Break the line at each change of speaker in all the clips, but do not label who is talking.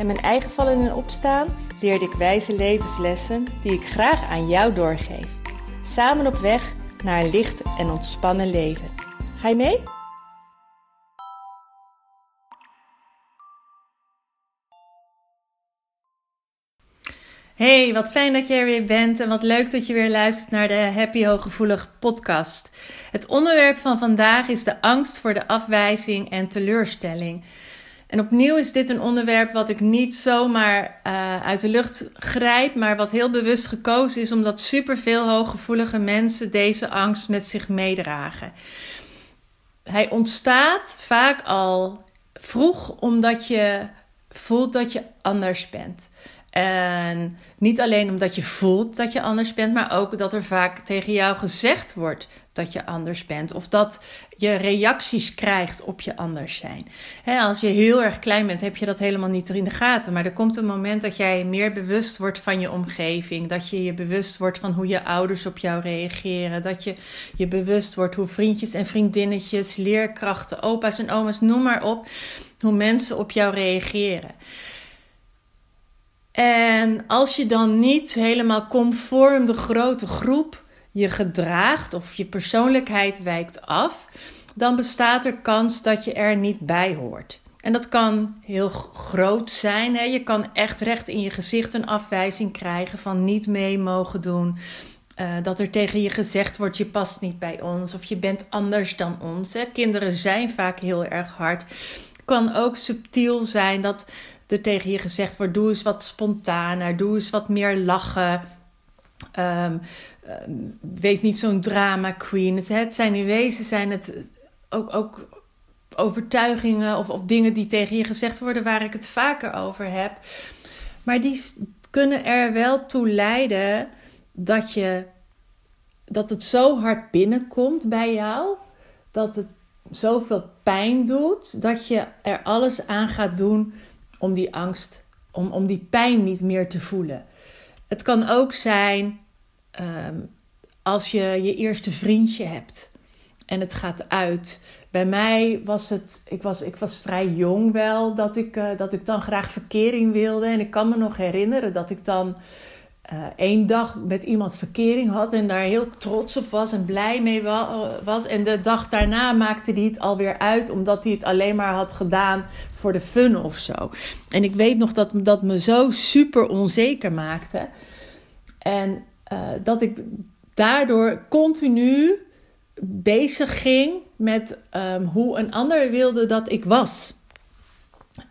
en mijn eigen vallen en opstaan leerde ik wijze levenslessen die ik graag aan jou doorgeef. Samen op weg naar een licht en ontspannen leven. Ga je mee? Hey, wat fijn dat je er weer bent en wat leuk dat je weer luistert naar de Happy Hooggevoelig podcast. Het onderwerp van vandaag is de angst voor de afwijzing en teleurstelling. En opnieuw is dit een onderwerp wat ik niet zomaar uh, uit de lucht grijp, maar wat heel bewust gekozen is omdat superveel hooggevoelige mensen deze angst met zich meedragen. Hij ontstaat vaak al vroeg omdat je voelt dat je anders bent. En niet alleen omdat je voelt dat je anders bent, maar ook dat er vaak tegen jou gezegd wordt dat je anders bent. Of dat je reacties krijgt op je anders zijn. als je heel erg klein bent, heb je dat helemaal niet in de gaten. Maar er komt een moment dat jij meer bewust wordt van je omgeving. Dat je je bewust wordt van hoe je ouders op jou reageren. Dat je je bewust wordt hoe vriendjes en vriendinnetjes, leerkrachten, opa's en oma's, noem maar op. Hoe mensen op jou reageren. En als je dan niet helemaal conform de grote groep je gedraagt of je persoonlijkheid wijkt af, dan bestaat er kans dat je er niet bij hoort. En dat kan heel groot zijn. Hè? Je kan echt recht in je gezicht een afwijzing krijgen van niet mee mogen doen. Uh, dat er tegen je gezegd wordt: je past niet bij ons of je bent anders dan ons. Kinderen zijn vaak heel erg hard. Kan ook subtiel zijn dat er tegen je gezegd wordt: doe eens wat spontaner, doe eens wat meer lachen. Um, wees niet zo'n drama queen. Het, het, zijn in wezen zijn het ook, ook overtuigingen of, of dingen die tegen je gezegd worden waar ik het vaker over heb. Maar die kunnen er wel toe leiden dat je dat het zo hard binnenkomt bij jou dat het zoveel pijn doet dat je er alles aan gaat doen om die angst, om, om die pijn niet meer te voelen. Het kan ook zijn ehm, als je je eerste vriendje hebt en het gaat uit. Bij mij was het, ik was, ik was vrij jong wel, dat ik, uh, dat ik dan graag verkering wilde. En ik kan me nog herinneren dat ik dan uh, één dag met iemand verkering had en daar heel trots op was en blij mee was. En de dag daarna maakte hij het alweer uit, omdat hij het alleen maar had gedaan voor de fun of zo. En ik weet nog dat dat me zo super onzeker maakte. En uh, dat ik daardoor continu bezig ging met um, hoe een ander wilde dat ik was.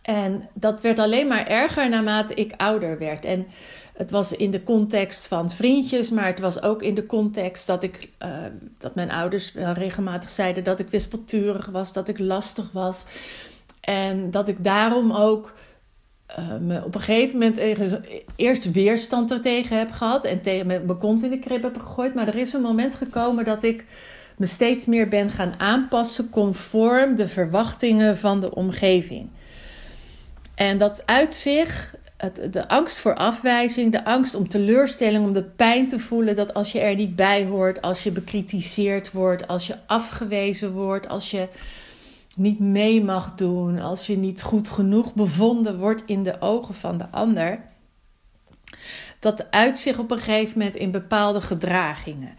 En dat werd alleen maar erger naarmate ik ouder werd. En het was in de context van vriendjes, maar het was ook in de context dat ik uh, dat mijn ouders wel regelmatig zeiden dat ik wispelturig was, dat ik lastig was. En dat ik daarom ook me op een gegeven moment eerst weerstand er tegen heb gehad en tegen mijn kont in de krib heb gegooid. Maar er is een moment gekomen dat ik me steeds meer ben gaan aanpassen conform de verwachtingen van de omgeving. En dat uit zich het, de angst voor afwijzing, de angst om teleurstelling, om de pijn te voelen dat als je er niet bij hoort, als je bekritiseerd wordt, als je afgewezen wordt, als je niet mee mag doen, als je niet goed genoeg bevonden wordt in de ogen van de ander. Dat uit zich op een gegeven moment in bepaalde gedragingen.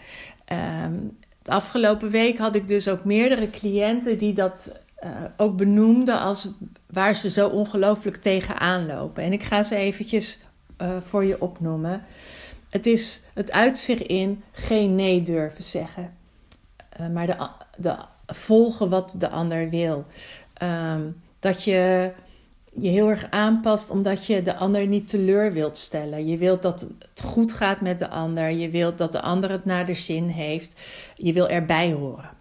Um, de afgelopen week had ik dus ook meerdere cliënten die dat uh, ook benoemden als waar ze zo ongelooflijk tegenaan lopen. En ik ga ze eventjes uh, voor je opnoemen. Het, is, het uitzicht in geen nee durven zeggen. Uh, maar de, de, volgen wat de ander wil. Um, dat je je heel erg aanpast omdat je de ander niet teleur wilt stellen. Je wilt dat het goed gaat met de ander. Je wilt dat de ander het naar de zin heeft. Je wil erbij horen.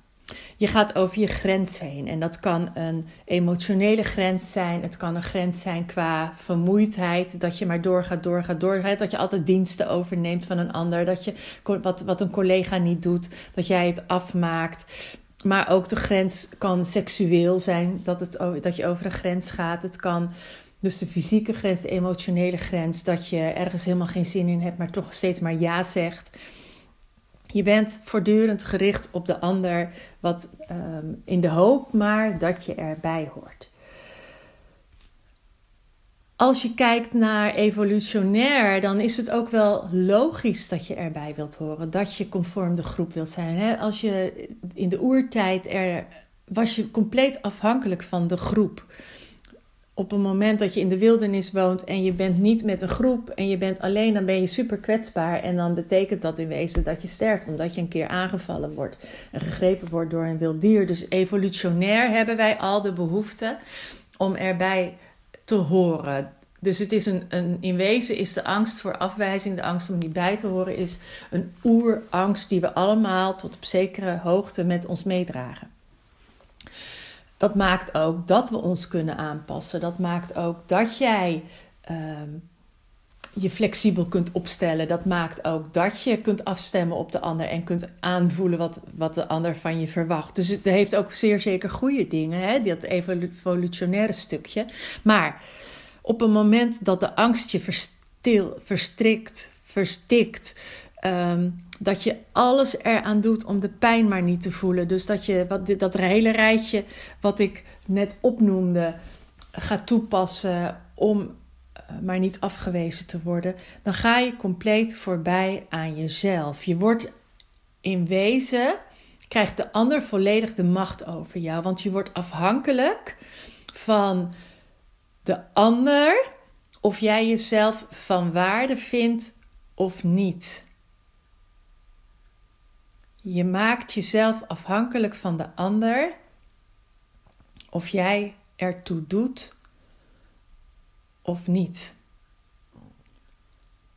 Je gaat over je grens heen. En dat kan een emotionele grens zijn. Het kan een grens zijn qua vermoeidheid. Dat je maar doorgaat, doorgaat, doorgaat. Dat je altijd diensten overneemt van een ander. Dat je wat, wat een collega niet doet, dat jij het afmaakt. Maar ook de grens kan seksueel zijn. Dat, het, dat je over een grens gaat. Het kan dus de fysieke grens, de emotionele grens. Dat je ergens helemaal geen zin in hebt, maar toch steeds maar ja zegt. Je bent voortdurend gericht op de ander, wat ehm, in de hoop maar dat je erbij hoort. Als je kijkt naar evolutionair, dan is het ook wel logisch dat je erbij wilt horen, dat je conform de groep wilt zijn. Als je in de oertijd er was je compleet afhankelijk van de groep op een moment dat je in de wildernis woont en je bent niet met een groep en je bent alleen, dan ben je super kwetsbaar. En dan betekent dat in wezen dat je sterft, omdat je een keer aangevallen wordt en gegrepen wordt door een wild dier. Dus evolutionair hebben wij al de behoefte om erbij te horen. Dus het is een, een, in wezen is de angst voor afwijzing, de angst om niet bij te horen, is een oerangst die we allemaal tot op zekere hoogte met ons meedragen dat maakt ook dat we ons kunnen aanpassen. Dat maakt ook dat jij ehm, je flexibel kunt opstellen. Dat maakt ook dat je kunt afstemmen op de ander en kunt aanvoelen wat, wat de ander van je verwacht. Dus het heeft ook zeer zeker goede dingen, hè? dat evolutionaire stukje. Maar op een moment dat de angst je verstil, verstrikt, verstikt. Ehm, dat je alles eraan doet om de pijn maar niet te voelen. Dus dat je wat, dat hele rijtje wat ik net opnoemde gaat toepassen om maar niet afgewezen te worden, dan ga je compleet voorbij aan jezelf. Je wordt in wezen, krijgt de ander volledig de macht over jou, want je wordt afhankelijk van de ander of jij jezelf van waarde vindt of niet. Je maakt jezelf afhankelijk van de ander of jij ertoe doet of niet.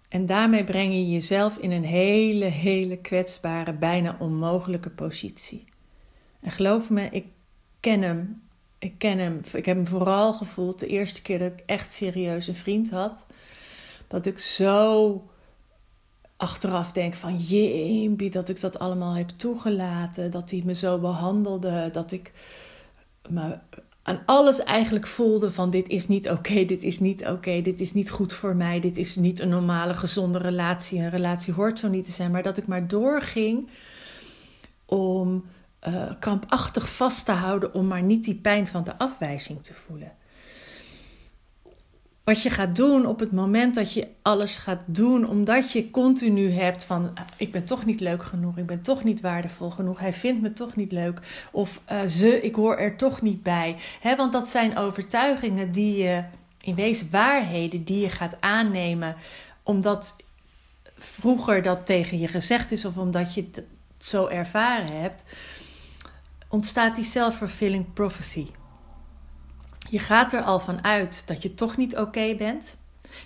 En daarmee breng je jezelf in een hele, hele kwetsbare, bijna onmogelijke positie. En geloof me, ik ken hem. Ik ken hem. Ik heb hem vooral gevoeld de eerste keer dat ik echt serieus een vriend had. Dat ik zo achteraf denk van jee, dat ik dat allemaal heb toegelaten, dat hij me zo behandelde, dat ik me aan alles eigenlijk voelde van dit is niet oké, dit is niet oké, dit is niet goed voor mij, dit is niet een normale gezonde relatie, een relatie hoort zo niet te zijn, maar dat ik maar doorging om uh, krampachtig vast te houden om maar niet die pijn van de afwijzing te voelen wat je gaat doen op het moment dat je alles gaat doen, omdat je continu hebt van ik ben toch niet leuk genoeg, ik ben toch niet waardevol genoeg, hij vindt me toch niet leuk of uh, ze, ik hoor er toch niet bij. Want dat zijn overtuigingen die je, in wezen waarheden die je gaat aannemen omdat vroeger dat tegen je gezegd is of omdat je het zo ervaren hebt, ontstaat die self-fulfilling prophecy. Je gaat er al van uit dat je toch niet oké bent.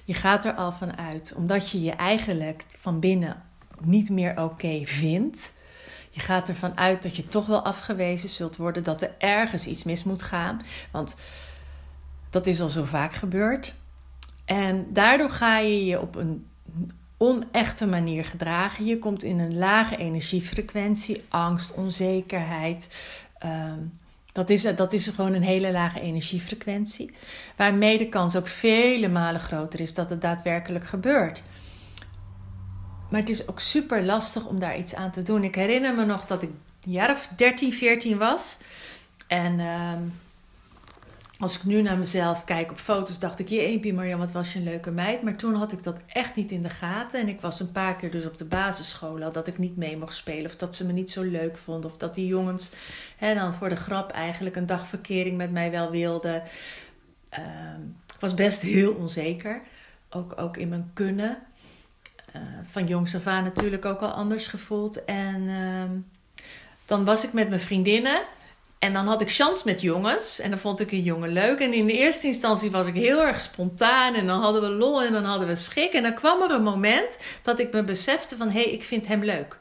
Je gaat er al van uit omdat je je eigenlijk van binnen niet meer oké vindt. Je gaat ervan uit dat je toch wel afgewezen zult worden, dat er ergens iets mis moet gaan. Want dat is al zo vaak gebeurd. En daardoor ga je je op een onechte manier gedragen. Je komt in een lage energiefrequentie, angst, onzekerheid. Ehm, dat is, dat is gewoon een hele lage energiefrequentie, waarmee de kans ook vele malen groter is dat het daadwerkelijk gebeurt. Maar het is ook super lastig om daar iets aan te doen. Ik herinner me nog dat ik een jaar of 13, 14 was. En ehm, als ik nu naar mezelf kijk op foto's, dacht ik: Jee, Marjan, wat was je een leuke meid. Maar toen had ik dat echt niet in de gaten. En ik was een paar keer dus op de basisschool dat ik niet mee mocht spelen. Of dat ze me niet zo leuk vonden. Of dat die jongens hè, dan voor de grap eigenlijk een dagverkering met mij wel wilden. Ehm, ik was best heel onzeker. Ook, ook in mijn kunnen. Uh, van jongs af aan natuurlijk ook al anders gevoeld. En ehm, dan was ik met mijn vriendinnen. En dan had ik chance met jongens. En dan vond ik een jongen leuk. En in de eerste instantie was ik heel erg spontaan. En dan hadden we lol en dan hadden we schik. En dan kwam er een moment dat ik me besefte van... hé, hey, ik vind hem leuk.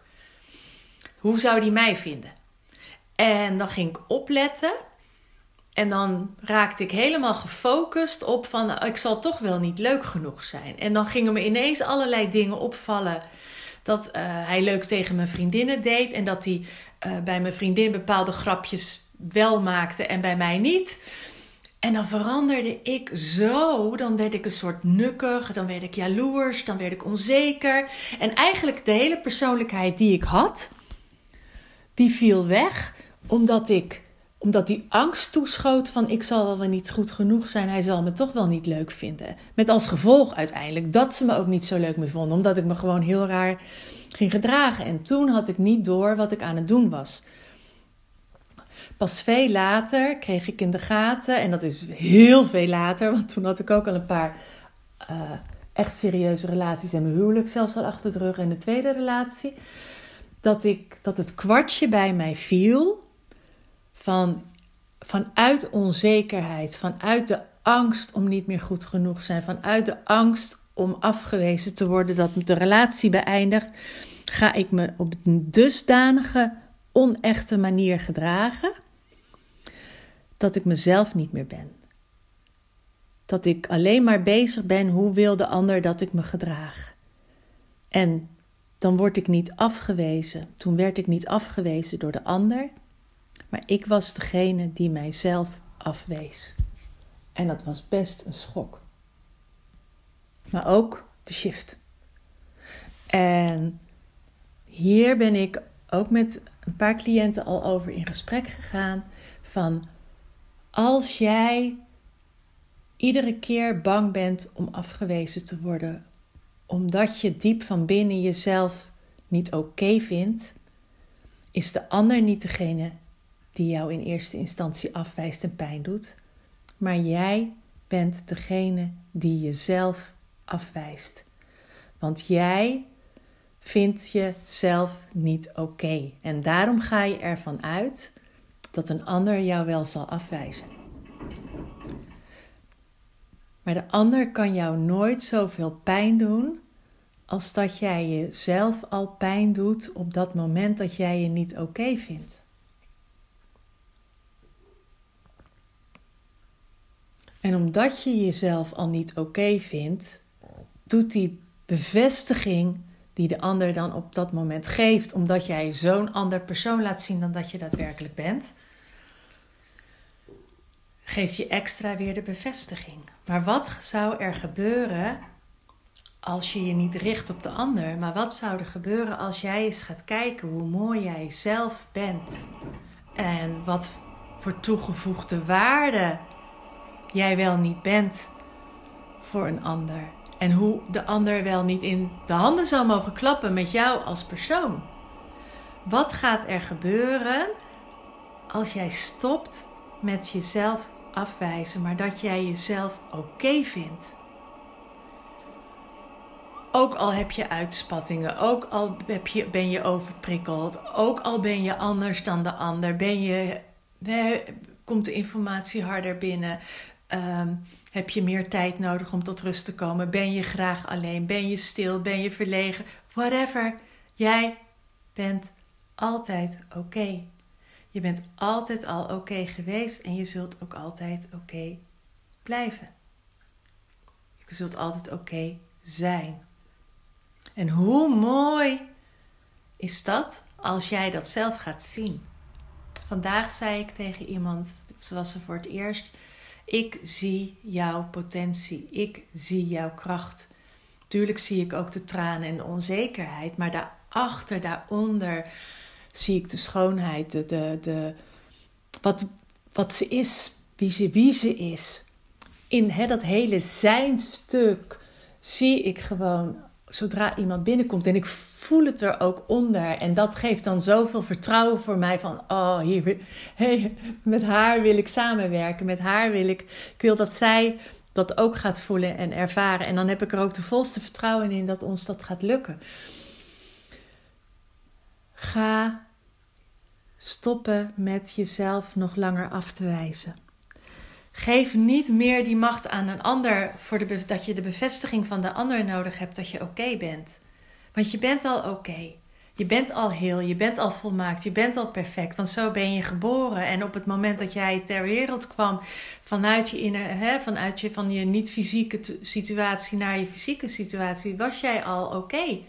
Hoe zou die mij vinden? En dan ging ik opletten. En dan raakte ik helemaal gefocust op van nou, ik zal toch wel niet leuk genoeg zijn. En dan gingen me ineens allerlei dingen opvallen. Dat uh, hij leuk tegen mijn vriendinnen deed. En dat hij uh, bij mijn vriendin bepaalde grapjes wel maakte en bij mij niet. En dan veranderde ik zo. Dan werd ik een soort nukkig, dan werd ik jaloers, dan werd ik onzeker. En eigenlijk de hele persoonlijkheid die ik had, die viel weg omdat ik omdat die angst toeschoot van ik zal wel niet goed genoeg zijn, hij zal me toch wel niet leuk vinden. Met als gevolg uiteindelijk dat ze me ook niet zo leuk meer vonden, omdat ik me gewoon heel raar ging gedragen. En toen had ik niet door wat ik aan het doen was. Pas veel later kreeg ik in de gaten, en dat is heel veel later, want toen had ik ook al een paar uh, echt serieuze relaties en mijn huwelijk zelfs al achter de rug en de tweede relatie, dat, ik, dat het kwartje bij mij viel van, vanuit onzekerheid, vanuit de angst om niet meer goed genoeg zijn, vanuit de angst om afgewezen te worden, dat de relatie beëindigt, ga ik me op een dusdanige onechte manier gedragen dat ik mezelf niet meer ben. Dat ik alleen maar bezig ben hoe wil de ander dat ik me gedraag. En dan word ik niet afgewezen. Toen werd ik niet afgewezen door de ander, maar ik was degene die mijzelf afwees. En dat was best een schok. Maar ook de shift. En hier ben ik ook met een paar cliënten al over in gesprek gegaan van als jij iedere keer bang bent om afgewezen te worden, omdat je diep van binnen jezelf niet oké vindt, is de ander niet degene die jou in eerste instantie afwijst en pijn doet, maar jij bent degene die jezelf afwijst. Want jij vindt jezelf niet oké. En daarom ga je ervan uit dat een ander jou wel zal afwijzen. Maar de ander kan jou nooit zoveel pijn doen als dat jij jezelf al pijn doet op dat moment dat jij je niet oké vindt. En omdat je jezelf al niet oké vindt, doet die bevestiging die de ander dan op dat moment geeft, omdat jij zo'n ander persoon laat zien dan dat je daadwerkelijk bent, geeft je extra weer de bevestiging. Maar wat zou er gebeuren als je je niet richt op de ander? Maar wat zou er gebeuren als jij eens gaat kijken hoe mooi jij zelf bent? En wat voor toegevoegde waarde jij wel niet bent voor een ander? En hoe de ander wel niet in de handen zou mogen klappen met jou als persoon? Wat gaat er gebeuren als jij stopt met jezelf afwijzen, maar dat jij jezelf oké vindt. Ook al heb je uitspattingen, ook al heb je, ben je overprikkeld, ook al ben je anders dan de ander, ben je, komt de informatie harder binnen, ehm, heb je meer tijd nodig om tot rust te komen, ben je graag alleen, ben je stil, ben je verlegen, whatever. Jij bent altijd oké. Je bent altijd al oké geweest en je zult ook altijd oké blijven. Je zult altijd oké zijn. En hoe mooi is dat als jij dat zelf gaat zien? Vandaag zei ik tegen iemand, zoals ze voor het eerst, ik zie jouw potentie, ik zie jouw kracht. Tuurlijk zie ik ook de tranen en de onzekerheid, maar daarachter, daaronder zie ik de schoonheid, de, de, de, wat, wat ze is, wie ze, wie ze is. In hè, dat hele zijnstuk zie ik gewoon, zodra iemand binnenkomt, en ik voel het er ook onder. En dat geeft dan zoveel vertrouwen voor mij van, oh, hier, hey, met haar wil ik samenwerken, met haar wil ik, ik wil dat zij dat ook gaat voelen en ervaren. En dan heb ik er ook de volste vertrouwen in dat ons dat gaat lukken. Ga stoppen met jezelf nog langer af te wijzen. Geef niet meer die macht aan een ander voor dat je de bevestiging van de ander nodig hebt dat je oké bent. Want je bent al oké. Je bent al heel, je bent al volmaakt, je bent al perfect, want zo ben je geboren. En op het moment dat jij ter wereld kwam, vanuit je, inner, hè, vanuit je, van je niet-fysieke situatie naar je fysieke situatie, was jij al oké.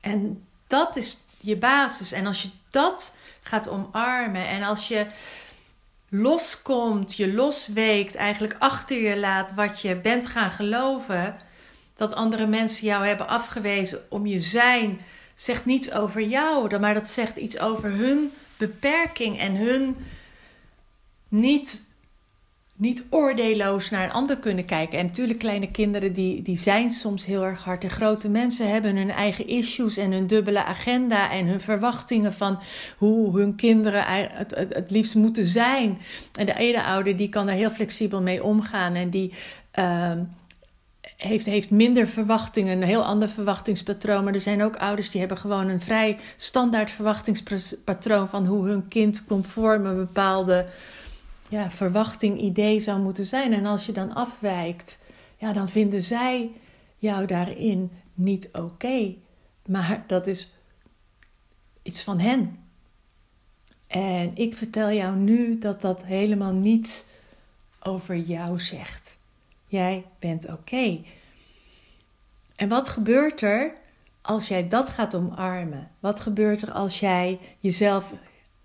En dat is je basis. En als je dat gaat omarmen en als je loskomt, je losweekt, eigenlijk achter je laat wat je bent gaan geloven, dat andere mensen jou hebben afgewezen om je zijn, zegt niets over jou, maar dat zegt iets over hun beperking en hun niet niet oordeelloos naar een ander kunnen kijken. En natuurlijk, kleine kinderen die, die zijn soms heel erg hard. En grote mensen hebben hun eigen issues en hun dubbele agenda en hun verwachtingen van hoe hun kinderen het, het, het liefst moeten zijn. En de ene ouder die kan er heel flexibel mee omgaan en die. Uh, heeft, heeft minder verwachtingen, een heel ander verwachtingspatroon. Maar er zijn ook ouders die hebben gewoon een vrij standaard verwachtingspatroon van hoe hun kind conform een bepaalde ja, verwachting, idee zou moeten zijn. En als je dan afwijkt, ja, dan vinden zij jou daarin niet oké. Maar dat is iets van hen. En ik vertel jou nu dat dat helemaal niets over jou zegt. Jij bent oké. En wat gebeurt er als jij dat gaat omarmen? Wat gebeurt er als jij jezelf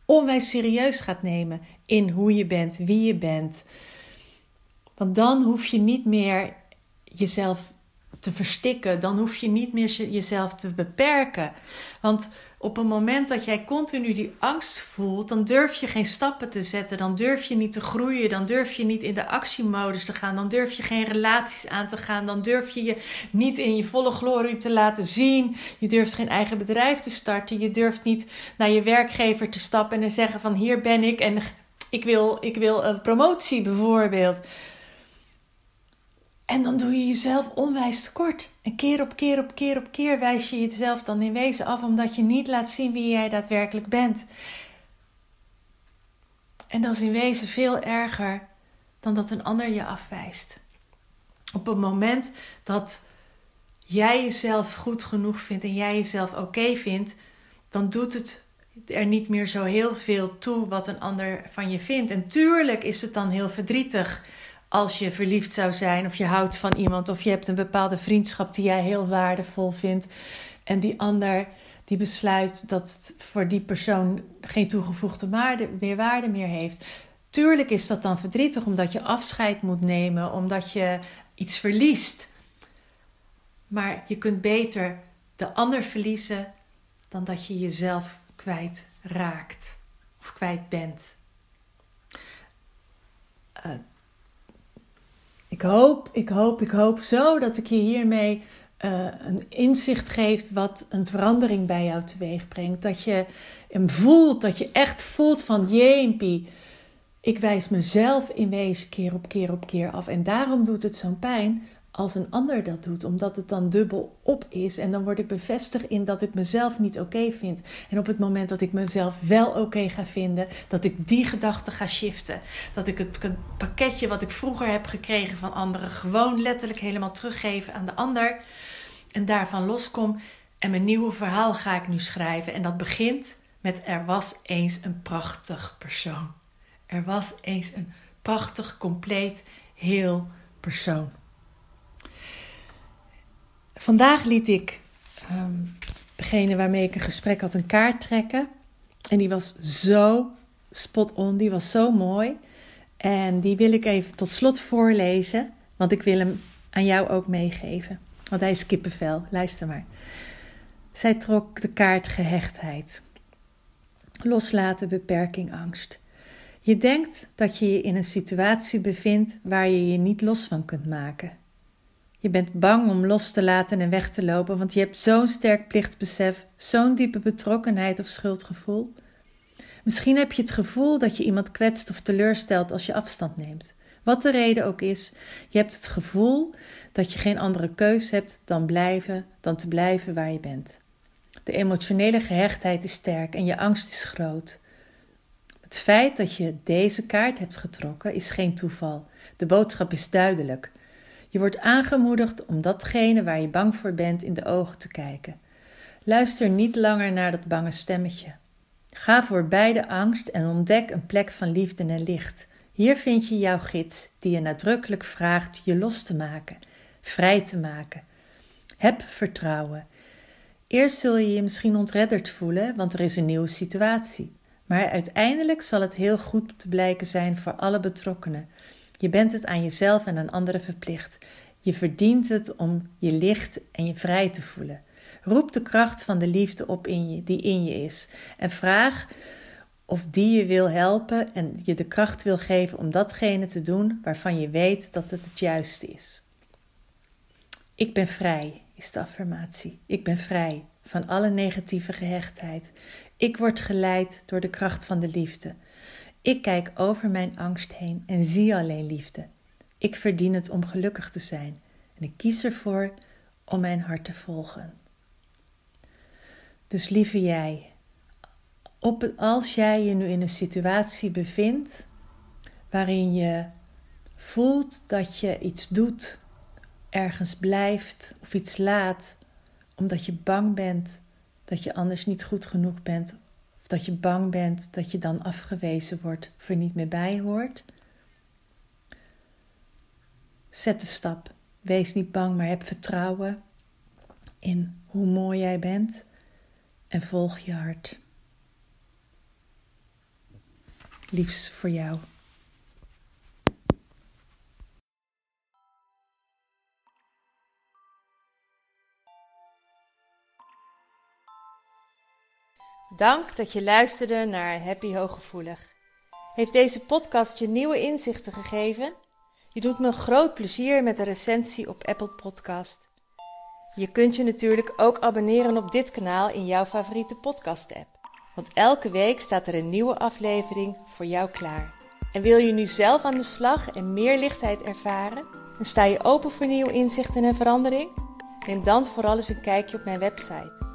onwijs serieus gaat nemen in hoe je bent, wie je bent. Want dan hoef je niet meer jezelf te verstikken, dan hoef je niet meer jezelf te beperken. Want op het moment dat jij continu die angst voelt, dan durf je geen stappen te zetten, dan durf je niet te groeien, dan durf je niet in de actiemodus te gaan, dan durf je geen relaties aan te gaan, dan durf je je niet in je volle glorie te laten zien, je durft geen eigen bedrijf te starten, je durft niet naar je werkgever te stappen en te zeggen van hier ben ik en ik wil, ik wil een promotie bijvoorbeeld. En dan doe je jezelf onwijs tekort. En keer op keer op keer op keer wijs je jezelf dan in wezen af omdat je niet laat zien wie jij daadwerkelijk bent. En dat is in wezen veel erger dan dat een ander je afwijst. Op het moment dat jij jezelf goed genoeg vindt en jij jezelf oké vindt, dan doet het er niet meer zo heel veel toe wat een ander van je vindt. En tuurlijk is het dan heel verdrietig als je verliefd zou zijn of je houdt van iemand of je hebt een bepaalde vriendschap die jij heel waardevol vindt en die ander die besluit dat het voor die persoon geen toegevoegde waarde, meer waarde meer heeft. Tuurlijk is dat dan verdrietig omdat je afscheid moet nemen, omdat je iets verliest. Maar je kunt beter de ander verliezen dan dat je jezelf kwijt raakt of kwijt bent. Uh, ik hoop, ik hoop, ik hoop zo dat ik je hiermee uh, een inzicht geef wat een verandering bij jou teweeg brengt. Dat je hem voelt, dat je echt voelt van jeempie. Ik wijs mezelf in wezen keer op keer op keer af. En daarom doet het zo'n pijn als een ander dat doet, omdat het dan dubbel op is. En dan word ik bevestigd in dat ik mezelf niet oké vind. En op het moment dat ik mezelf wel oké ga vinden, dat ik die gedachte ga shiften. Dat ik het pakketje wat ik vroeger heb gekregen van anderen gewoon letterlijk helemaal teruggeven aan de ander. En daarvan loskom. En mijn nieuwe verhaal ga ik nu schrijven. En dat begint met er was eens een prachtig persoon. Er was eens een prachtig, compleet, heel persoon. Vandaag liet ik um, degene waarmee ik een gesprek had een kaart trekken. En die was zo spot on, die was zo mooi. En die wil ik even tot slot voorlezen, want ik wil hem aan jou ook meegeven. Want hij is kippenvel, luister maar. Zij trok de kaart gehechtheid. Loslaten, beperking, angst. Je denkt dat je je in een situatie bevindt waar je je niet los van kunt maken. Je bent bang om los te laten en weg te lopen, want je hebt zo'n sterk plichtbesef, zo'n diepe betrokkenheid of schuldgevoel. Misschien heb je het gevoel dat je iemand kwetst of teleurstelt als je afstand neemt. Wat de reden ook is, je hebt het gevoel dat je geen andere keus hebt dan, blijven, dan te blijven waar je bent. De emotionele gehechtheid is sterk en je angst is groot. Het feit dat je deze kaart hebt getrokken is geen toeval. De boodschap is duidelijk. Je wordt aangemoedigd om datgene waar je bang voor bent in de ogen te kijken. Luister niet langer naar dat bange stemmetje. Ga voorbij de angst en ontdek een plek van liefde en licht. Hier vind je jouw gids die je nadrukkelijk vraagt je los te maken, vrij te maken. Heb vertrouwen. Eerst zul je je misschien ontredderd voelen, want er is een nieuwe situatie. Maar uiteindelijk zal het heel goed te blijken zijn voor alle betrokkenen. Je bent het aan jezelf en aan anderen verplicht. Je verdient het om je licht en je vrij te voelen. Roep de kracht van de liefde op in je, die in je is. En vraag of die je wil helpen en je de kracht wil geven om datgene te doen waarvan je weet dat het het juiste is. Ik ben vrij, is de affirmatie. Ik ben vrij van alle negatieve gehechtheid. Ik word geleid door de kracht van de liefde. Ik kijk over mijn angst heen en zie alleen liefde. Ik verdien het om gelukkig te zijn en ik kies ervoor om mijn hart te volgen. Dus lieve jij, op, als jij je nu in een situatie bevindt waarin je voelt dat je iets doet, ergens blijft of iets laat, omdat je bang bent dat je anders niet goed genoeg bent, of dat je bang bent dat je dan afgewezen wordt of er niet meer bij hoort. Zet de stap. Wees niet bang, maar heb vertrouwen in hoe mooi jij bent en volg je hart. Liefs voor jou. Dank dat je luisterde naar Happy Hooggevoelig. Heeft deze podcast je nieuwe inzichten gegeven? Je doet me groot plezier met een recensie op Apple Podcast. Je kunt je natuurlijk ook abonneren op dit kanaal in jouw favoriete podcast-app. Want elke week staat er een nieuwe aflevering voor jou klaar. En wil je nu zelf aan de slag en meer lichtheid ervaren? En sta je open voor nieuwe inzichten en verandering? Neem dan vooral eens een kijkje op mijn website